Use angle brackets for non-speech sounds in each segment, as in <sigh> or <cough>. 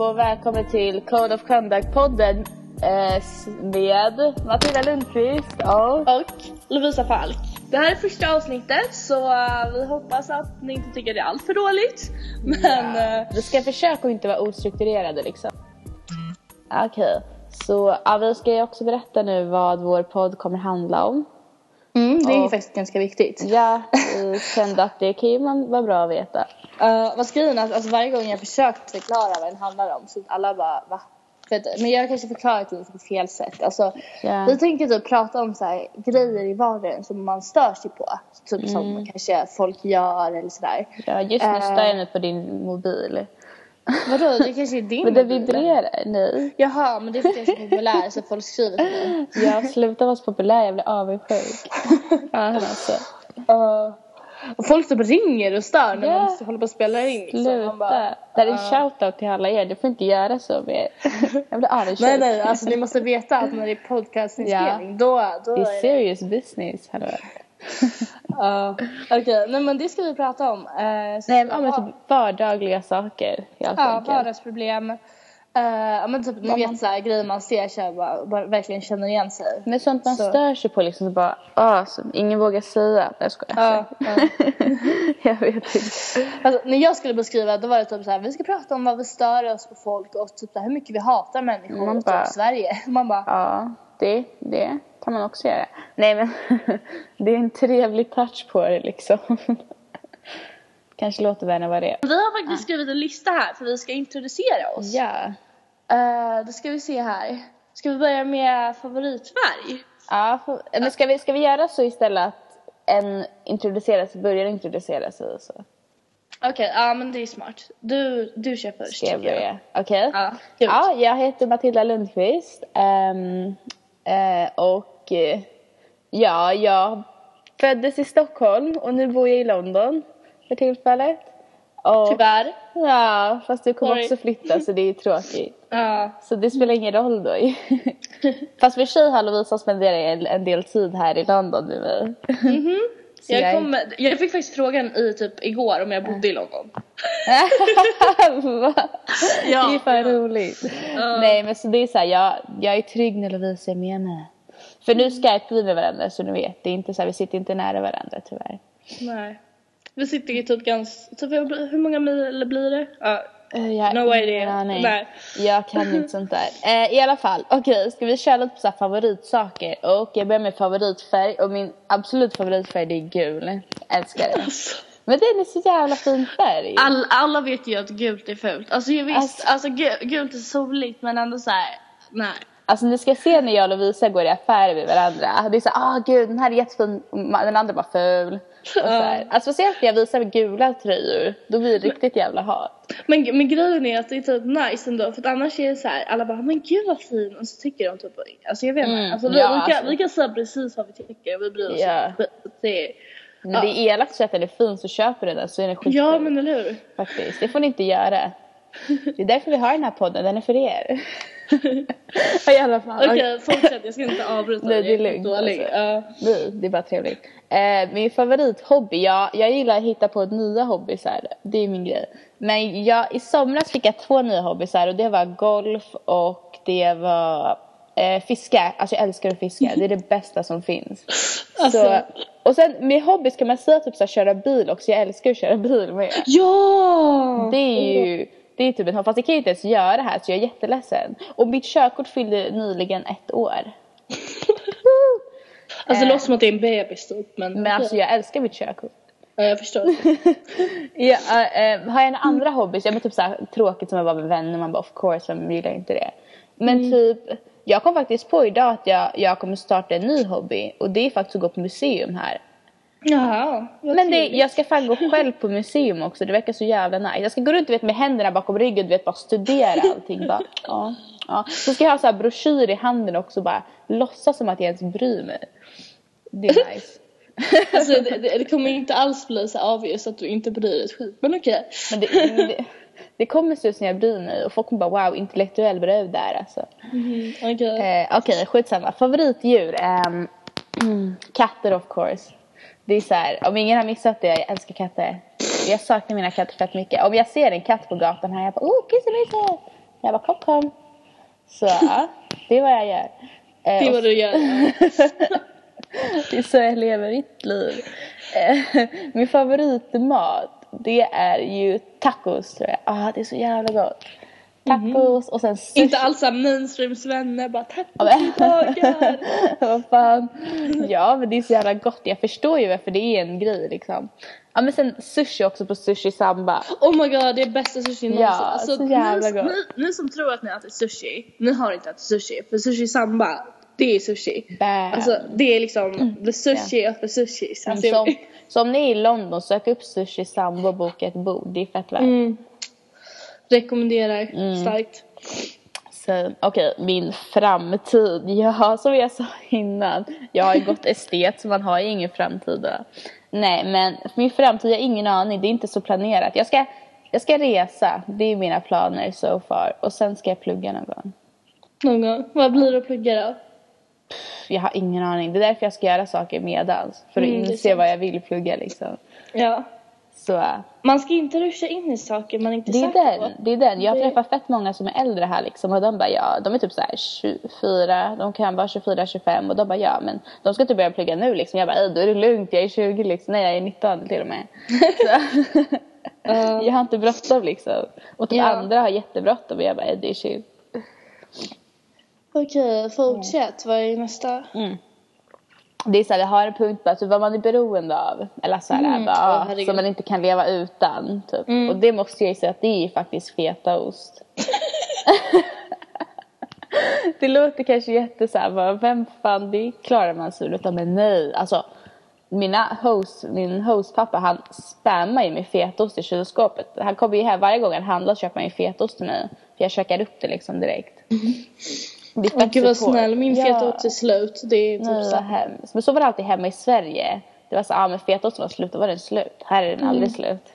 och välkommen till Code of Conduct-podden eh, med Matilda Lundqvist och... och Lovisa Falk. Det här är första avsnittet så uh, vi hoppas att ni inte tycker det är allt för dåligt. <laughs> Men uh, Vi ska försöka att inte vara ostrukturerade liksom. Okej, så ja, vi ska ju också berätta nu vad vår podd kommer handla om. Mm, det är ju Och- faktiskt ganska viktigt. Ja, kände att det kan ju man vara bra att veta. Uh, vad grejen att alltså, varje gång jag försökt förklara vad den handlar om så alla bara va? Men jag har kanske förklarat det lite på fel sätt. Alltså, Ja. Vi tänker typ prata om så här, grejer i vardagen som man stör sig på. Typ Mm. som kanske folk gör eller sådär. Ja, just nu Eh. stör jag mig på din mobil. Vadå, det kanske är din Men det vibrerar, nej. Jaha, men det är för att jag är så populär så folk skriver till mig. Jag slutar vara så populär, jag blir avundsjuk. Ja, alltså. Uh, och folk typ ringer och stör när Ja. man håller på att spela in. Liksom. Sluta. Bara, det här är en uh, shoutout till alla er, du får inte göra så mer. Jag blir avundsjuk. Nej nej, alltså ni måste veta att när det är podcastinspelning då, då Det är serious business, hallå. <laughs> Uh, Okej, nej men det ska vi prata om. Uh, Nej, ja, men typ vardagliga saker helt Ja, enkelt. vardagsproblem. Uh, ja men typ ni vet såhär grejer man ser så bara, bara verkligen känner igen sig. Men sånt man Så. stör sig på liksom så bara, ah, som ingen vågar säga. Nej, jag skojar. Ja, ja. <laughs> jag vet inte. Alltså, när jag skulle beskriva då var det typ så här, vi ska prata om vad vi stör oss på folk och typ så hur mycket vi hatar människor Man och bara- typ Sverige. <laughs> Man bara, Ja, det, det kan man också göra. Nej men, <laughs> det är en trevlig touch på det liksom. Kanske låter värre än vad det är. Vi har faktiskt skrivit en lista här för vi ska introducera oss. Ja. Uh, då ska vi se här. Ska vi börja med favoritfärg? Ja, för, men ska vi, ska vi göra så istället att en introducerar sig, börjar introducera sig och så? Okej, ja men det är smart. Du, du kör först. Ska jag börja? Okej. Ja, kul. Ja, jag heter Matilda Lundqvist. ehm, eh, och eh, ja, jag föddes i Stockholm och nu bor jag i London för tillfället. Och, Tyvärr. Ja, fast du kommer Sorry. också flytta så det är tråkigt. <laughs> Ja. Så det spelar ingen roll då. <laughs> Fast för sig har Lovisa spenderat en, en del tid här i London med mig. Så Jag, jag- kom, jag fick faktiskt frågan i typ igår om jag bodde i London. <laughs> Ja, det är fan roligt. Nej men så det är så här, jag, jag är trygg när Lovisa är med mig. För nu skype vi med varandra så ni vet, det är inte så här, vi sitter inte nära varandra tyvärr. Nej. Vi sitter ju typ ganska, typ, hur många mil blir det? Ja. Eh, Jag No idea. Nej. Jag kan inte <laughs> sånt där. Eh, I alla fall, okej ska vi köra lite på så favoritsaker? Och jag börjar med favoritfärg och min absolut favoritfärg det är gul. Älskar det. Men den är så jävla fin färg. All, alla vet ju att gult är fult. Alltså jag visst, Alltså- alltså, gu- gult är soligt men ändå så här. nej. Alltså ni ska se när jag och Lovisa går i affärer med varandra. Det är så ah gud den här är jättefin, den andra bara ful. Och. Alltså speciellt när jag visar med gula tröjor, då blir det riktigt jävla hat. Men, men grejen är att det är typ nice ändå för annars är det så här, alla bara men gud vad fin och så tycker de typ, alltså jag vet inte. Mm, alltså, vi, ja, vi, kan, alltså. vi kan säga precis vad vi tycker och vi bryr oss Ja. inte. Men det är elakt att säga att den är fin så köper du den så är den skitfin. ja men eller hur? Faktiskt, det får ni inte göra. Det är därför vi har den här podden, den är för er. I alla fall. Okej fortsätt, jag ska inte avbryta Nej, det är lugnt, dålig. alltså. Nej, det är bara trevligt. Eh, min favorithobby, ja, jag gillar att hitta på nya hobbysar. Det är min grej. Men jag, i somras fick jag två nya hobbysar och det var golf och det var eh, fiska. Alltså jag älskar att fiska, det är det bästa som finns. <laughs> Alltså. Så, och sen med hobbys kan man säga typ så här, köra bil också, jag älskar att köra bil med. Ja! Det är ju det är typ hobby, fast jag kan ju inte ens göra det här så jag är jätteledsen. Och mitt körkort fyllde nyligen ett år. <laughs> Alltså det låter som att det är en bebis typ men, Men alltså jag älskar mitt körkort. ja, jag förstår. <laughs> Ja, äh, har jag några andra hobbys? Ja men typ såhär tråkigt som att vara med vänner, man bara of course, vem gillar inte det? Men typ, jag kom faktiskt på idag att jag, jag kommer starta en ny hobby och det är faktiskt att gå på museum här. Jaha, Men det, jag ska fan gå själv på museum också, det verkar så jävla nice. Jag ska gå runt vet, med händerna bakom ryggen, du vet bara studera allting. bara, <laughs> ja, ja. Så ska jag ha så här broschyr i handen också bara låtsas som att jag ens bryr mig. Det är nice. <laughs> Alltså det, det, det kommer inte alls bli så obvious att du inte bryr dig ett skit. Men okej. Men det, det, det kommer se ut när jag bryr mig och folk kommer bara wow, intellektuell brud där alltså. Mm, okej. Eh, Okej, skitsamma. Favoritdjur? Um, <clears throat> katter of course. Det är så här, om ingen har missat det, jag älskar katter. Jag saknar mina katter fett mycket. Om jag ser en katt på gatan här, jag bara oh, kissemisse! Jag bara kom kom. Så ja, det är vad jag gör. Det är vad du gör. <laughs> det är så jag lever mitt liv. Eh, Min favoritmat, det är ju tacos tror jag. Ah, det är så jävla gott. Tacos och sen sushi. Inte alls såhär mainstream-svenne, bara tack Ja, men- dagar. <laughs> Vad fan. Ja men det är så jävla gott. Jag förstår ju varför det är en grej liksom. Ja men sen sushi också på sushi samba. Oh my god, det är bästa sushi någonsin. Ja, alltså, så jävla gott. Ni, ni som tror att ni äter sushi, ni har inte ätit sushi. För sushi samba, det är sushi. Bam. Alltså det är liksom the sushi of the sushis. Alltså, Så, så om ni är i London, sök upp sushi samba och boka ett bord. Det är fett värt. mm, rekommenderar Mm. starkt. Okej, min framtid. <laughs> Ja, som jag sa innan. Jag har ju gått estet så man har ju ingen framtid då. Nej, men min framtid, jag har ingen aning. Det är inte så planerat. Jag ska, jag ska resa. Det är mina planer so far. Och sen ska jag plugga någon gång. Någon gång. Vad blir det att plugga då? Jag har ingen aning. Det är därför jag ska göra saker medans. För att Mm, inse vad jag vill plugga liksom. Ja. Så äh, Man ska inte ruscha in i saker man inte det är säker på. den. Det är den. Jag Det- träffar fett många som är äldre här liksom. Och de bara ja, de är typ så här 24. De kan vara 24, 25. Och de bara ja, men de ska inte börja plugga nu liksom. Jag bara "Ej, då är det lugnt. Jag är 20 liksom. Nej, jag är 19 till och med. <laughs> Ja. jag har inte bråttom liksom. Och typ Ja. andra har jättebråttom. Och jag bara "Ej, det är chill. Okej, fortsätt. Vad är nästa? Mm. Det är så här, jag har en punkt bara, typ vad man är beroende av. Eller så här, Mm. bara, herregud. som man inte kan leva utan. Typ. Mm. Och det måste jag ju säga att det är faktiskt fetaost. <laughs> det låter kanske jätte så här, bara, vem fan det klarar man sig utan men nej. Alltså, mina host, min hostpappa han spammar ju med fetaost i kylskåpet. Han kommer ju hem varje gång han handlar så köper han ju fetaost till mig. För jag käkar upp det liksom direkt. <laughs> Gud vad snäll, min Ja. fetaost är slut. Det är typ Nej, så. hemskt. Men så var det alltid hemma i Sverige. Det var så, ja ah, men fetaosten var slut, då var den slut. Här är den Mm. aldrig slut.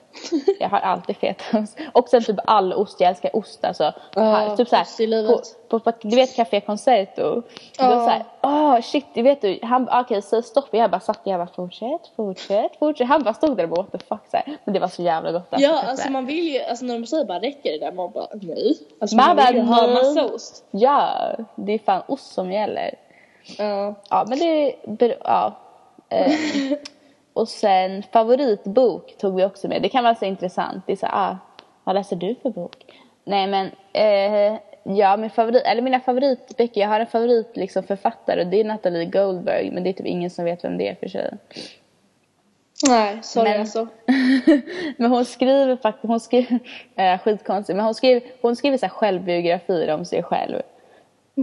Jag har alltid fetaost. Och sen typ all ost, jag älskar ost alltså. Här, typ så här, ost i livet. på, på, på, du vet Café Concerto? Det var Ja. så här, åh shit, du vet du, han okej okay, säg stopp. Jag bara satt jag bara fortsätt, fortsätt, fortsätt. Han bara stod där och bara what the fuck så här. Men det var så jävla gott alltså. Ja, Fett alltså man vill ju, alltså när de säger bara räcker det där, man bara nej. Alltså Man man, bara, vill ju ha massa ost. Ja, det är fan ost som gäller. Ja. Ja, men det... Ja. Eh, <laughs> och sen favoritbok tog vi också med. Det kan vara så intressant. Det är så ah, vad läser du för bok? Nej, men eh, ja, min favorit, eller mina favoritböcker. Jag har en favorit liksom, författare och det är Natalie Goldberg. Men det är typ ingen som vet vem det är för sig. Nej, sorry Men- alltså. <laughs> men hon skriver faktiskt, hon skriver, <laughs> äh, skitkonstigt, men hon skriver, hon skriver så här självbiografier om sig själv.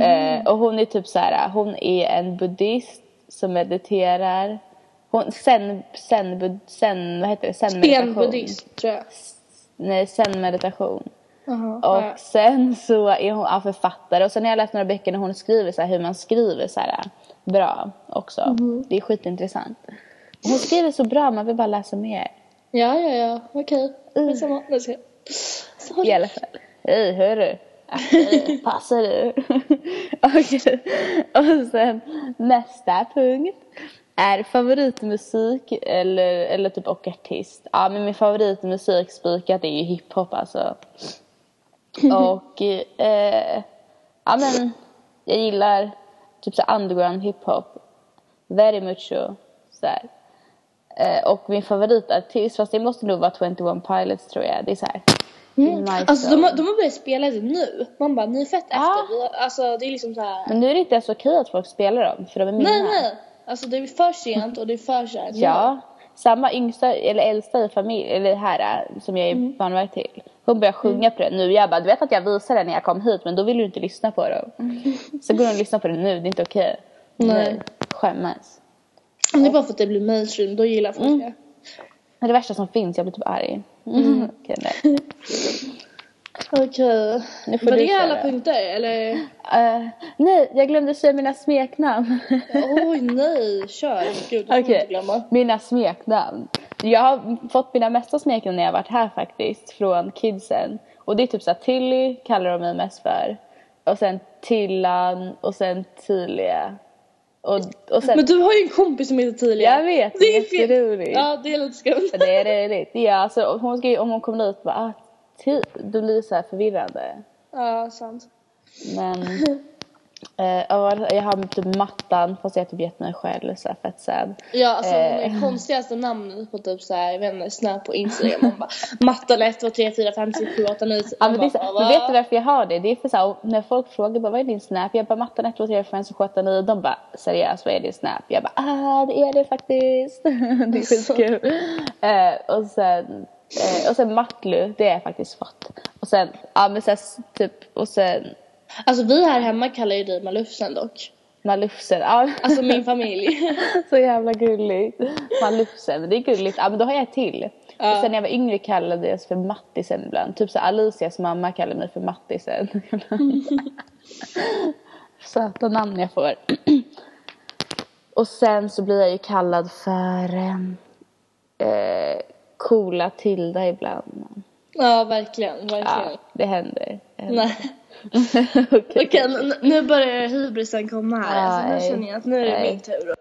Eh, och hon är typ så här, hon är en buddhist som mediterar. Hon, sen, sen, sen, vad heter det? Sen meditation. Stenbuddhist tror jag. Nej, sen meditation. Jaha, Och ja. sen så är hon ja, författare och sen har jag läst några böcker när hon skriver så här, hur man skriver så här bra också. Det är skitintressant. Hon skriver så bra, man vill bara läsa mer. Ja, ja, ja, okej. Mm. Jag- Sorry. I alla fall. Hej, hörru. <laughs> Passar du? <laughs> Okej. Och sen nästa punkt är favoritmusik eller, eller typ och artist. Ja, men min favoritmusik spikat är ju hiphop alltså. <laughs> Och eh, ja men jag gillar typ så underground hiphop. Very mucho. Så här. Eh, och min favoritartist, fast det måste nog vara 21 Pilots tror jag. Det är så här. Mm. Alltså de, de har börjat spela det nu. Man bara, ni är fett Ja. efter. Vi, alltså det är liksom så här. Men nu är det inte ens okej att folk spelar dem för de är mina. Nej, nej. Alltså det är för sent och det är för så här. Ja. Samma yngsta eller äldsta i familjen, eller här äh, som jag är Mm. barnvakt till. Hon börjar sjunga på det nu. Jag bara, du vet att jag visade det när jag kom hit men då vill du inte lyssna på dem. Så går hon och lyssnar på det nu, det är inte okej. Nej. Skämmas. Det är bara för att det blir mainstream, då gillar folk Mm. det. Det är det värsta som finns, jag blir typ arg. Mm. <laughs> Okej, nej. Okej. Nu får Var det alla punkter eller? Eh, nej, jag glömde säga mina smeknamn. Oj <laughs> nej, kör. Gud, det Okej, inte glömma. mina smeknamn. Jag har fått mina mesta smeknamn när jag har varit här faktiskt, från kidsen. Och det är typ såhär, Tilly kallar de mig mest för. Och sen Tillan och sen Tilia. Och, och sen... Men du har ju en kompis som heter Tilia. Jag vet, det är jätteroligt. Ja, det är lite skumt. Det är roligt. Ja, alltså, hon ska, om hon kommer dit bara, ah, Ti- då blir det så här förvirrande. Ja, sant. Men <laughs> jag har typ mattan fast jag har typ gett mig själv så här fett sad. Ja, alltså Eh. de konstigaste namnen på typ såhär, jag vet inte, Snap och Instagram. Man bara, mattan 1, 2, 3, 4, 5, 6, 7, 8, 9, 10. Ja, men det är bara, vet du varför jag har det? Det är för så här, när folk frågar bara, vad är din snap? Jag bara mattan 1, 2, 3, 4, 5, 6, 7, 8, 9. De bara seriöst vad är din snap? Jag bara ah det är det faktiskt. <laughs> det är skitkul. eh, och sen eh, och sen Matlu, det har jag faktiskt fått. Och sen, ja men sen typ, och sen Alltså vi här hemma kallar ju dig Malufsen dock. Malufsen. Ja. Alltså min <laughs> familj. <laughs> Så jävla gulligt. Malufsen, det är gulligt. Ja men då har jag ett till. Ja. Sen när jag var yngre kallade jag för Mattisen ibland. Typ så Alicias mamma kallade mig för Mattisen. <laughs> Söta namn jag får. <clears throat> Och sen så blir jag ju kallad för eh, coola Tilda ibland. Ja, verkligen, Ja, verkligen. det händer. Det händer. Nej. <laughs> Okej. Okej, n- nu börjar hybrisen komma här. Alltså, nu känner jag att nu är det Nej. min tur.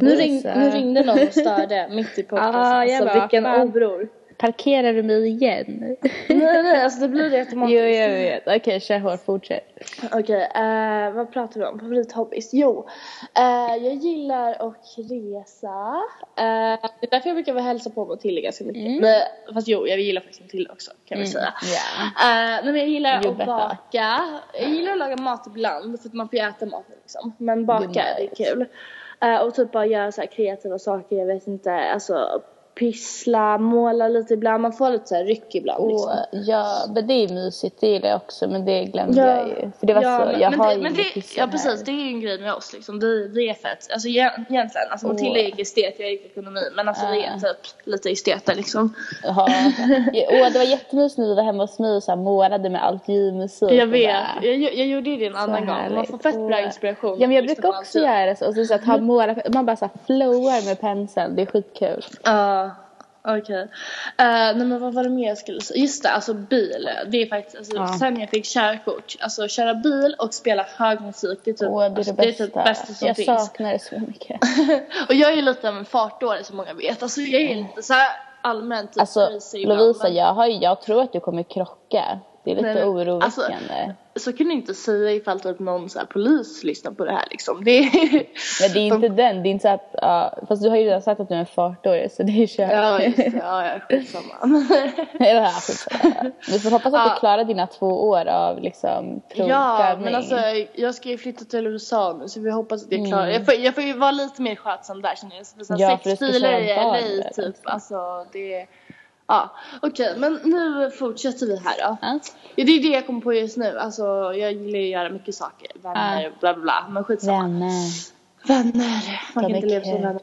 Nu, ring, nu ringde någon och störde mitt i <laughs> podcasten. Ah, alltså vilken obror. Parkerar du mig igen? nej, nej, alltså det blir det jo, automatiskt. jag vet. Okej, kör hårt. Fortsätt. Okej, eh, vad pratar vi om? Favorithobbies? Jo, eh, jag gillar att resa. Eh, det är därför jag brukar vara hälsa på Matilda ganska mycket. Mm. Men, fast jo, jag gillar faktiskt Matilda också kan vi säga. Ja. Eh, nej, men jag gillar You att better. baka. Jag gillar att laga mat ibland för att man får ju äta maten liksom. Men baka, Good det är kul. Och typ bara göra så här kreativa saker, jag vet inte, alltså pyssla, måla lite ibland. Man får lite så här ryck ibland liksom. Och, ja, men det är mysigt. Det gillar jag också. Men det glömde jag ju. För det var ja, så. men, Jag men har det, ju men det, Ja här. precis, det är ju en grej med oss liksom. Det, det är fett. Alltså egent- egentligen, alltså Åh. Matilda gick estet, jag gick ekonomi. Men alltså vi är Ah. typ lite esteter liksom. Ja. Åh, det var jättemysigt när vi var hemma hos mig och så här målade med alkylmusik. Jag och vet, bara- jag, jag gjorde det en annan gång. Man får fett bra inspiration. Ja men jag Lyssna brukar också allt. göra så. Och så, så att ha måla, man bara så här flowar med penseln. Det är skitkul. Ja, okej. Eh, nej men vad var det mer jag skulle säga? Just det, alltså bil. Det är faktiskt, alltså, Ja. sen jag fick körkort. Alltså köra bil och spela hög musik. Det är typ, Åh, det är det alltså, bästa. typ bästa som jag finns. saknar det så mycket. <laughs> och jag är ju lite av en fartdåre som många vet. Alltså jag är lite så allmänt typ Alltså Lovisa, men- jag, har, jag tror att du kommer krocka. Det är lite Nej, men, oroväckande. alltså, Så kan du inte säga ifall typ någon så polis lyssnar på det här liksom. Det är... Men det är inte den, det är inte så att, ja, fast du har ju redan sagt att du är en fartåre så det är kört. Ja just det, ja ja skitsamma. <laughs> Ja, skitsamma. Vi får hoppas att Ja. du klarar dina två år av liksom ja men alltså jag ska ju flytta till USA nu så vi hoppas att jag Mm. klarar jag, får, jag får ju vara lite mer skötsam där känner jag. Så så Ja, sex köra i LA typ. alltså. Alltså det Ja, okej men nu fortsätter vi här då. Ja. Ja, det är det jag kommer på just nu. Alltså jag gillar ju att göra mycket saker. Vänner, Ja. bla bla bla. Men skitsamma. Vänner. Vänner. Man kan inte leva kul. vänner.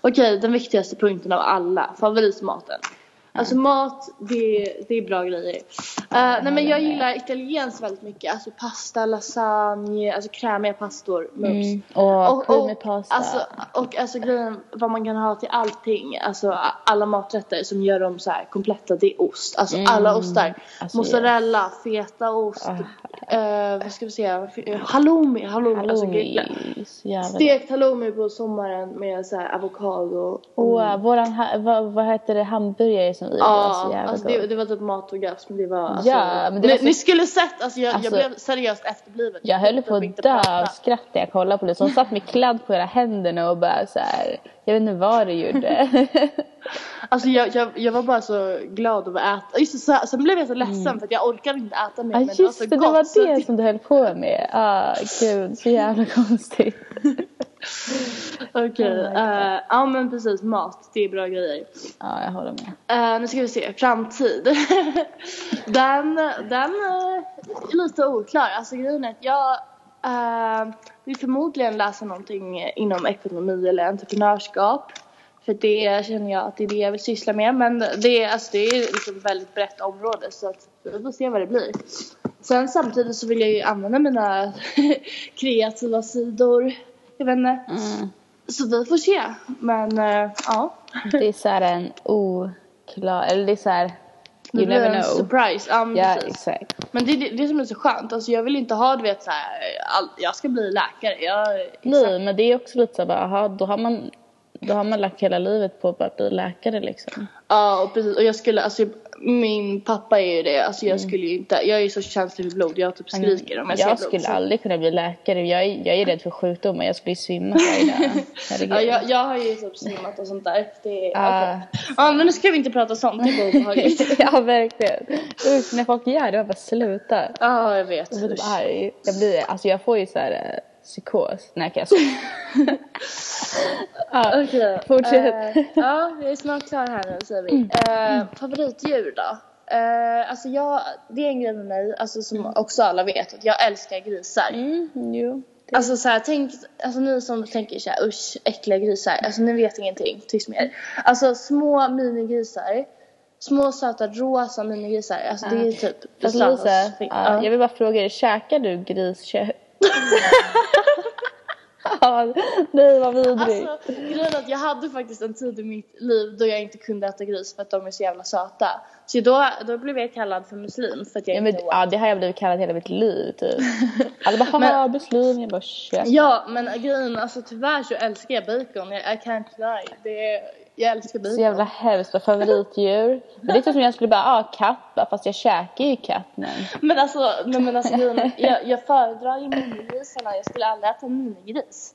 Okej, den viktigaste punkten av alla. Favoritmaten. Alltså mat, det, det är bra grejer. Uh, nej men jag gillar italienskt väldigt mycket. Alltså pasta, lasagne, alltså krämiga pastor. Mm. Och, creamy pasta. Alltså, och alltså grejen vad man kan ha till allting. Alltså alla maträtter som gör dem så här kompletta. Det är ost. Alltså Mm. alla ostar. Alltså, Mozzarella, fetaost. Eh, vad ska vi säga? Halloumi. Halloumi. Alltså, halloumi. gre- så jävla gott. Stekt halloumi på sommaren med så här avokado. Åh, våran, ha- vad, vad heter det, hamburgare som vi gjorde Ja, alltså det, det var typ matorgasm. Det var alltså, Ja, men det var ni, så- ni skulle sett, alltså jag, Alltså, jag blev seriöst efterbliven. Jag höll på att dö av skratt när jag kollade på det. Så hon satt med kladd på hela händerna och bara så här. Jag vet inte vad du gjorde. <laughs> Alltså jag, jag, jag var bara så glad över att äta. Just det, sen blev jag så ledsen för att jag orkade inte äta mer. Men det var just så det, det var det att- som du höll på med. Ah, gud, så jävla <laughs> konstigt. Okej, Oh my God. eh, ja men precis mat, det är bra grejer. Ja, jag håller med. Eh, nu ska vi se, framtid. <laughs> den den eh, är lite oklar. Alltså grejen är att jag eh, vill förmodligen läsa någonting inom ekonomi eller entreprenörskap. För det känner jag att det är det jag vill syssla med. Men det är, alltså, det är liksom ett väldigt brett område så att vi får se vad det blir. Sen samtidigt så vill jag ju använda mina <laughs> kreativa sidor. Jag vet inte. Mm. Så vi får se. Men eh, ja. Det är så här en oklar, eller det är så här. Det You blir never know. surprise. Ja, men Ja, precis. exakt. Men det är det, det som är så skönt. Alltså jag vill inte ha du vet så här, all, jag ska bli läkare. Jag, Nej, men det är också lite så här, aha, då har man då har man lagt hela livet på att bara bli läkare liksom. Ja, och precis. Och jag skulle, alltså, min pappa är ju det. Alltså jag skulle ju inte, jag är ju så känslig för blod. Jag typ skriker om jag, ser jag blod. skulle så- aldrig kunna bli läkare. Jag är, jag är rädd för sjukdomar. Jag skulle ju svimma. Ja, jag, jag har ju typ svimmat och sånt där. Det är, Ah. okej. Ja men nu ska vi inte prata sånt, det var obehagligt. <laughs> ja, verkligen. Usch, när folk gör det, jag bara sluta. Ja, jag vet. Jag blir typ arg. Jag, blir, alltså jag får ju så här eh, psykos. Nej, kan jag skoja. <laughs> ja, Okej. Fortsätt. eh, ja, jag är snart klar här nu säger vi. Eh, favoritdjur då? Eh, alltså jag, det är en grej med mig, alltså som också alla vet, att jag älskar grisar. Mm, jo. Det- Alltså så här, tänk, alltså ni som tänker så här, usch, äckliga grisar, alltså ni vet ingenting, tyst med er. Alltså små minigrisar, små söta rosa minigrisar, alltså det är typ det Fast sötaste Lisa, ja, jag vill bara fråga dig, käkar du griskött? Ja, nej vad vidrigt. Alltså grejen att jag hade faktiskt en tid i mitt liv då jag inte kunde äta gris för att de är så jävla söta. Så då, då blev jag kallad för muslim för att jag ja, men, inte åt. ja, det har jag blivit kallad hela mitt liv typ. <laughs> Alla bara haha muslim, jag bara shit. Ja men grejen alltså tyvärr så älskar jag bacon. Jag, I can't lie. Det är, jag älskar bacon. Så jävla hemskt, favoritdjur. Men det är typ som jag skulle bara, ah katt fast jag käkar ju katt men. Men alltså, nej, men alltså jag, jag föredrar ju minigrisarna. Jag skulle aldrig äta en minigris.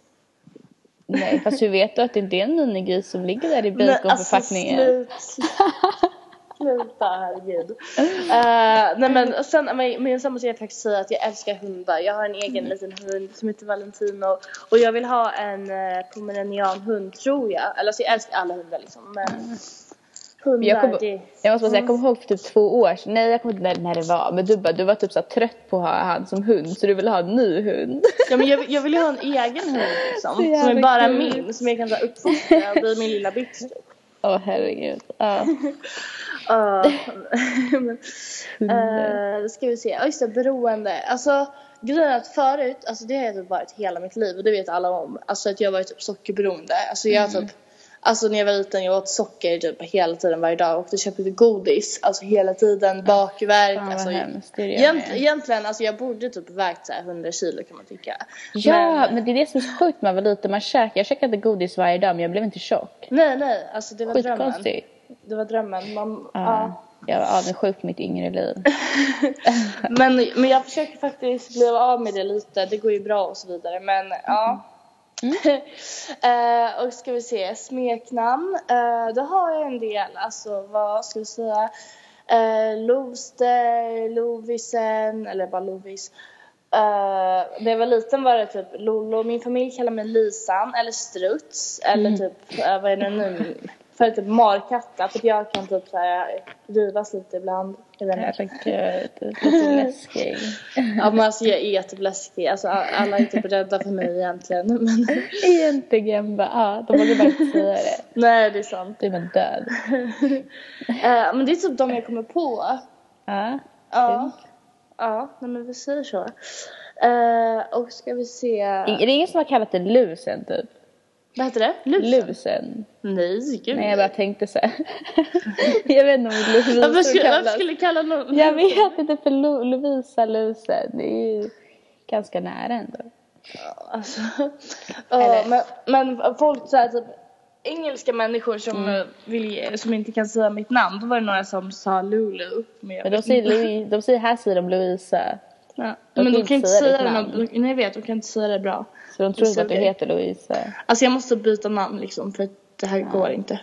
Nej fast hur vet du att det inte är en minigris som ligger där i Men baconförpackningen? Alltså, slut. <laughs> Sluta, herregud. Uh, nej men sen, men, men sen måste jag faktiskt säga att jag älskar hundar. Jag har en egen Mm. liten hund som heter Valentino. Och jag vill ha en uh, pomeranianhund tror jag. Eller alltså jag älskar alla hundar liksom. Men hundar, Jag kommer- det... Jag måste bara säga, jag kommer ihåg för typ två år sedan, nej jag kommer inte när, när det var, men du bara, du var typ så trött på att ha han som hund så du ville ha en ny hund. Ja men jag, jag vill ju ha en egen hund liksom. <laughs> Som är bara kul. min. Som jag kan uppfostra och bli min lilla bitch typ. Åh herregud. Ja. <laughs> <laughs> Eh, då ska vi se. Just det, beroende. Alltså grejen är att förut, alltså det har jag typ varit hela mitt liv och det vet alla om. Alltså att jag var typ sockerberoende. Alltså jag Mm. typ, alltså när jag var liten jag åt socker typ hela tiden varje dag och köpte godis. Alltså hela tiden, bakverk. Fan alltså, hemskt, det egent, egentligen, alltså jag borde typ vägt så här 100 kilo kan man tycka. Ja, Men, men det är det som är så sjukt när man var liten, man käkade, jag käkade godis varje dag men jag blev inte tjock. nej nej, alltså det var drömmen. Det var drömmen. Man, ja. Ja. Jag var avundsjuk på mitt yngre liv. <laughs> Men, men jag försöker faktiskt bli av med det lite. Det går ju bra och så vidare. Men ja. <laughs> Eh, och ska vi se, smeknamn. Uh, då har jag en del. Alltså vad ska vi säga? Uh, Lovster, Lovisen, eller bara Lovis. Uh, när jag var liten var det typ Lolo. Min familj kallar mig Lisan eller Struts. Eller typ, uh, vad är det nu? För typ markatta. För jag kan typ såhär rivas lite ibland. Herregud, det är lite läskig. <laughs> Ja men alltså jag är typ läskig. Alltså alla är typ rädda för mig egentligen. <laughs> Men Egentligen bara, ja, de vågar bara inte säga det. <laughs> nej det är sant. Du är bara död. Eh, men det är typ de jag kommer på. Ja. Ja. Ja, nej men vi säger så. Eh, och ska vi se. Är det ingen som har kallat det lusen typ? Vad heter det? Lus? Lusen? Nej, gud. Nej jag bara tänkte så här. <laughs> jag vet inte om Lovisa Varför skulle, varför kallas. skulle jag kalla någon? Jag vet inte för Lo- Lovisa lusen. Det är ju ganska nära ändå. Alltså, ja, men, men folk så här, typ engelska människor som, Mm. eh, vill, som inte kan säga mitt namn. Då var det några som sa Lulu. Men, Men de säger. Louis, de säger här säger de Louisa. Ja. Men de kan inte säga säga namn. Nej jag vet, de kan inte säga det bra. Så de tror inte att du heter Louisa. Alltså jag måste byta namn liksom för att det här går inte.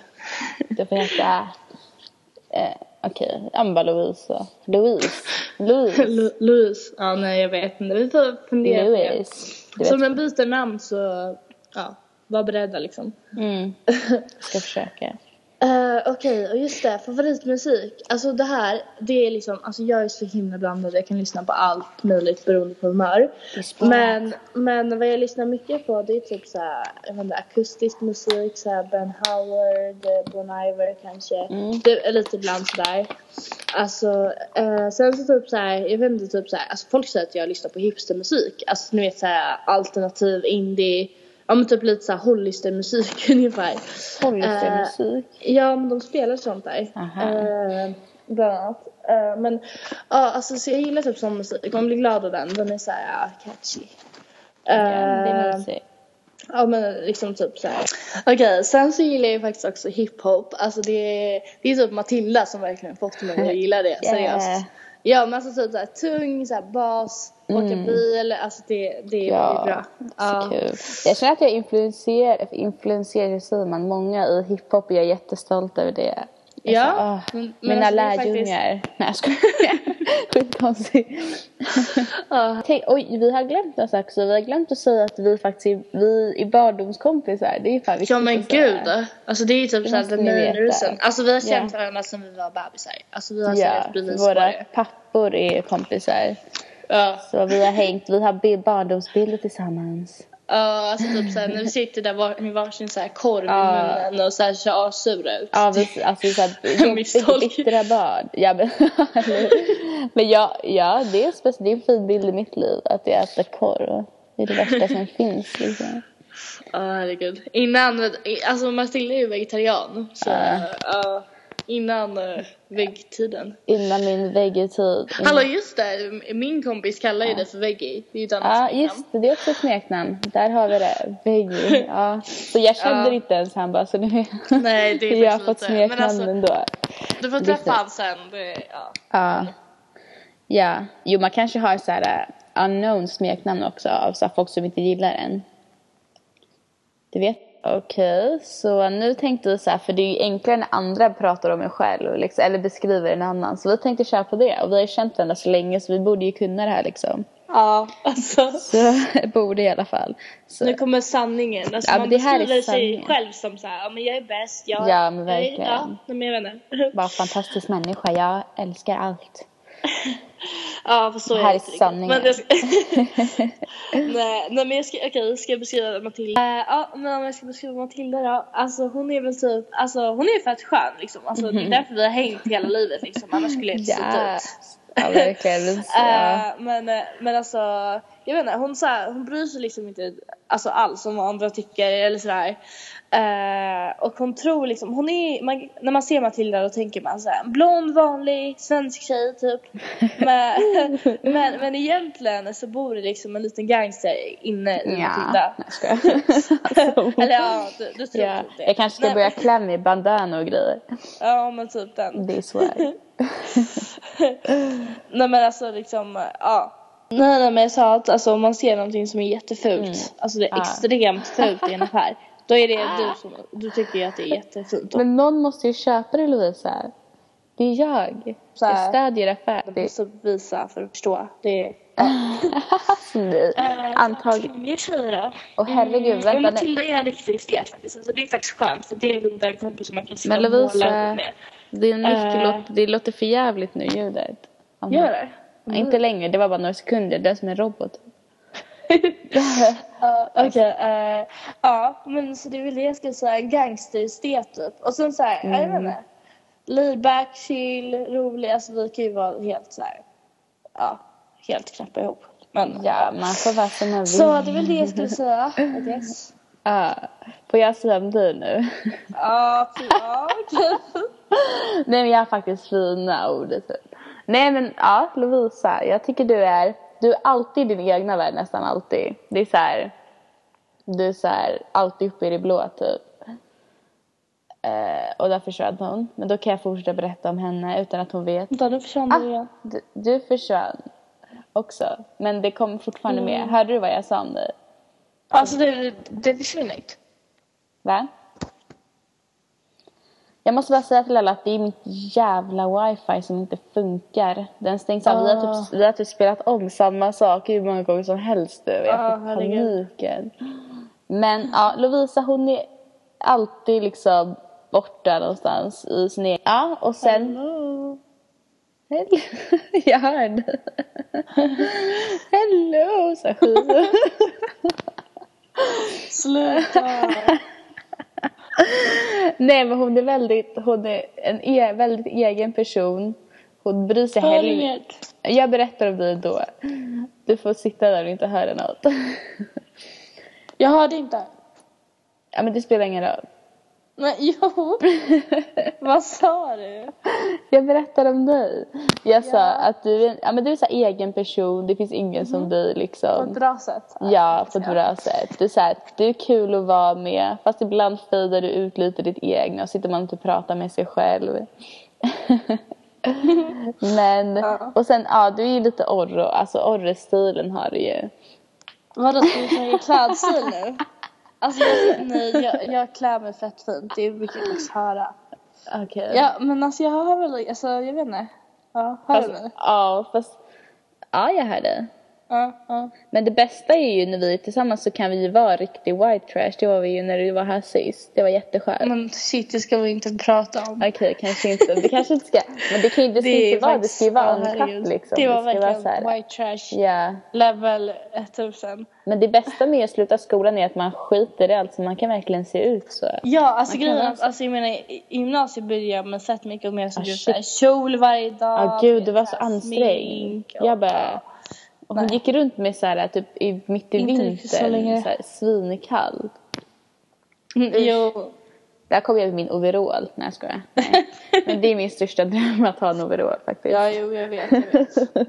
Du får heta... Eh, Okej, okay. Louisa. Louise. Louise. <laughs> Lu- Louise. Ja nej jag vet inte. Vi får fundera på det. Louise. Så om jag byter namn så, ja, var beredda liksom. Mm. Jag <laughs> ska försöka. Uh, Okej, och just det, favoritmusik. Alltså det här, det är liksom, alltså jag är så himla blandad. Jag kan lyssna på allt möjligt beroende på humör. Men, men vad jag lyssnar mycket på det är typ såhär, jag vet inte, akustisk musik, såhär Ben Howard, eh, Bon Iver kanske. Mm. Det är lite ibland sådär. Alltså, eh, sen så typ såhär, jag vet inte, typ såhär, alltså folk säger att jag lyssnar på hipstermusik. Alltså ni vet såhär alternativ, indie, ja men typ lite såhär hollistermusik <laughs> ungefär. Hollistermusik. Ja, men de spelar sånt där. Eh, bland annat. Eh, men ja, alltså så jag gillar typ sån musik. Man blir glad av den. Den är såhär catchy. Ja, det är Eh, mysigt. Ja men liksom typ såhär. Okej, sen så gillar jag ju faktiskt också hiphop. Alltså det är, det är typ Matilda som verkligen fått mig att gilla det, <laughs> Yeah. seriöst. Ja men alltså typ såhär tung, såhär bas, åka bil, alltså det, det är Ja, bra. så kul. Jag känner att jag influenserar, influenserar säger man, många i hiphop och jag är jättestolt över det. Jag Ja, så, åh, men- mina alltså lärjungar. Nej jag skojar. <laughs> Skitkonstigt. <laughs> Tänk, oj, vi har glömt sak också. Vi har glömt att säga att vi faktiskt är, vi är barndomskompisar. Det är fan viktigt Ja men gud, alltså det är ju typ såhär veta. reason. Alltså vi har känt Ja. varandra sedan vi var bebisar. Alltså vi har Ja, bevis våra pappor är kompisar. Ja. Så vi har hängt, vi har bild, barndomsbilder tillsammans. Ja, alltså typ såhär när vi sitter där var, med varsin såhär korv Ja. i munnen och såhär ser assura ut. Ja, vi, alltså såhär <laughs> bittra barn. Ja, men, <laughs> men ja, ja, det är, spec- det är en fin bild i mitt liv att jag äter korv. Det är det värsta som <laughs> finns liksom. Ja herregud. Innan, alltså Matilda är ju vegetarian. Så ja, innan uh, väggtiden. Innan min veggetid. In- Hallå just det, min kompis kallar ju det för veggie. Det är ju ett annat Ja, smeknamn. just det. Det är också ett smeknamn. Där har vi det. Veggie. Ja. Så jag kände Ja. inte ens han bara, så nu Nej det är <laughs> jag har fått smeknamn alltså, ändå. Du får träffa han sen. Det, ja. Ja. Ja. Jo, man kanske har så här uh, unknown smeknamn också av så folk som inte gillar en. Du vet? Okej, så nu tänkte vi så här, för det är ju enklare när andra pratar om en själv, liksom, eller beskriver en annan. Så vi tänkte köra på det. Och vi har ju känt varandra så länge så vi borde ju kunna det här liksom. ja, alltså. Så <laughs> borde i alla fall. Så, Nu kommer sanningen. Alltså, Ja, man det här är beskriver sig själv som så här, ja men jag är bäst. Jag, Ja, men verkligen. Ja, men jag vet inte. <laughs> bara fantastisk människa, jag älskar allt. Ja, för så Det är här det är sanningen. Men jag ska... <laughs> nej, nej, men jag ska, okej, ska jag beskriva Matilda? Eh, ja, men om jag ska beskriva Matilda då. Alltså hon är väl typ, alltså hon är fett skön liksom. Alltså det är därför vi har hängt hela livet liksom. Annars skulle jag inte sett ut. Yes. Ja, verkligen. <laughs> Eh, men, eh, men alltså, jag vet inte, hon, så här, hon bryr sig liksom inte alltså, alls om vad andra tycker eller sådär. Eh, och hon tror liksom, hon är, man, när man ser Matilda då tänker man såhär, blond vanlig svensk tjej typ. <laughs> men, men, men egentligen så bor det liksom en liten gangster inne i Ja, Matilda. jag skojar. <laughs> Eller ja, du, du tror ja, typ det. jag kanske ska Nej, börja klä mig i bandana och grejer. Ja men typ den. Det är swag. <laughs> Nej men alltså liksom, ja. Nej nej men jag sa att alltså, om man ser någonting som är jättefult, Mm. alltså det är Ja. extremt fult i en affär. Då är det du som, du tycker ju att det är jättefint. Men någon måste ju köpa det Lovisa. Det är jag. Så här. Jag stödjer affär. Jag Det måste visa för att förstå. Det är... <laughs> Nej. Antagligen. Mer tjejer då? Och herregud, Mm, vänta ja, nu. Matilda är en riktig estet faktiskt. Alltså, det är faktiskt skönt för det är den kompis som man kan Men Lovisa, din mick Eh. låter, det låter för jävligt nu ljudet. Gör det? Ja, Inte längre, det var bara några sekunder. Det är som en robot. <laughs> Ja, Okej, eh, ja men så det är väl det jag skulle säga, gangsterestet typ. Och sen såhär, jag vet inte. Laid back, chill, rolig, alltså vi kan ju vara helt såhär, ja, helt knäppa ihop. Men Ja, man får vara som man vill. Så det är väl det jag skulle säga, guess. <laughs> Ja. Får jag säga om dig nu? Ja, ja okej. <laughs> Nej men jag har faktiskt fina ord typ. Nej men ja, Lovisa, jag tycker du är, du är alltid i din egna värld nästan alltid. Det är så här, du är så här, alltid uppe i det blå typ. Eh, och där försvann hon. Men då kan jag fortsätta berätta om henne utan att hon vet. Vänta, nu försvann Ah, du igen. du, du försvann också. Men det kom fortfarande med. Hörde du vad jag sa om dig? Alltså det, det försvinner inte. Va? Jag måste bara säga till alla att det är mitt jävla wifi som inte funkar. Den stängs av. Vi, har Ah. typ, vi har typ spelat om samma sak hur många gånger som helst nu. Jag Ah, får herregud. paniken. Men ja, Lovisa hon är alltid liksom borta någonstans i sin egen... Ja, och sen... Hello. Hello. <laughs> Jag hörde. Hello, sa. <laughs> Sluta. <laughs> Nej men hon är väldigt, hon är en e- väldigt egen person. Hon bryr sig heller. Jag berättar om dig då. Du får sitta där och inte höra något. Jag hörde inte. Ja men det spelar ingen roll. Men <laughs> jo. Vad sa du? Jag berättar om dig. Jag sa Ja. att du är, ja, men du är så egen person, det finns ingen som dig På ett liksom. bra sätt. Ja, på ett bra sätt. Du är, så här, du är kul att vara med fast ibland fejdar du ut lite ditt egna och sitter man inte och pratar med sig själv. <laughs> Men, Ja. och sen ja, du är ju lite orro, alltså orre-stilen har du ju. Vadå, ska vi snacka klädstil nu? <laughs> Alltså jag, nej, jag, jag klär mig fett fint. Det brukar jag faktiskt höra. Okej. Ja, men alltså jag har väl, alltså jag vet inte. Ja, hör du Fast, mig? ja, fast ja, jag hör dig. Ja, ja. Men det bästa är ju när vi är tillsammans så kan vi ju vara riktig white trash. Det var vi ju när du var här sist. Det var jätteskönt. Men shit, det ska vi inte prata om. Okej, kanske inte. Det kanske inte ska. Men det kan ju det ska är inte vara. Det ska ju vara en katt liksom. Det var vara verkligen här- white trash Ja. level 1000. Men det bästa med att sluta skolan är att man skiter i allt så man kan verkligen se ut så. Ja, alltså Man grejen vara att alltså, jag menar, i gymnasiet började jag med sett mycket mer som Ah, såhär kjol varje dag. Ja, gud, du var så ansträngd. Jag bara... Och hon Nej. gick runt med så här, typ i, mitt i Inte vintern, så här, svinkall. Mm, Jo. Där kom jag med min overall. Nej jag skojar. Nej. Men det är min största <laughs> dröm att ha en overall faktiskt. Ja, jo, jag vet, jag vet. <laughs>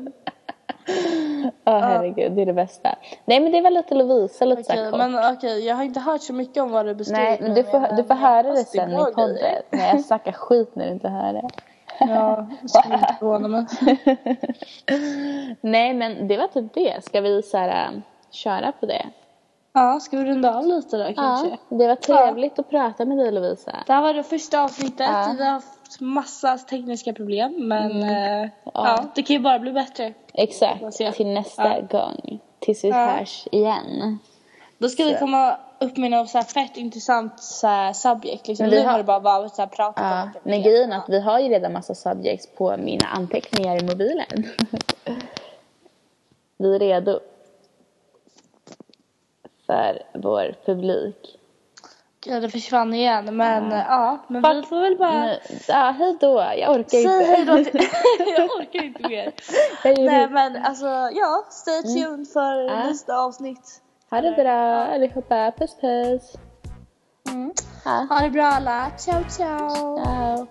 Ja herregud, det är det bästa. Nej men det var lite Lovisa, lite så Okej, här kort. men okej, jag har inte hört så mycket om vad du beskriver. Nej men du får, du får höra det sen i podden. Nej jag snackar skit när du inte hör det. Ja, <laughs> det skulle inte förvåna mig. Nej men det var typ det. Ska vi så här, äh, köra på det? Ja, ska vi runda av lite då kanske? Ja, det var trevligt att prata med dig Lovisa. Det här var det första avsnittet. Ja. Mm. Vi har haft massa tekniska problem men eh, ja. det kan ju bara bli bättre. Exakt, jag? till nästa Ja. gång. Tills vi Ja. hörs igen. Då ska vi komma upp med något så här fett intressant så här subject. Liksom. Men vi nu har- det bara varit så här prata Ja, men grejen är att vi har ju redan massa subjects på mina anteckningar i mobilen. <laughs> vi är redo. För vår publik. Ja, det försvann igen men Ja. ja, men vi Fuck. får väl bara Nu, ja, hej då. Jag orkar säga inte. hej då till... <laughs> <laughs> jag orkar inte mer. Nej men alltså ja, stay tuned för Ja. nästa avsnitt. Ha det bra allihopa. Puss puss. Mm. Ja. Ha det bra alla, ciao ciao. Ciao.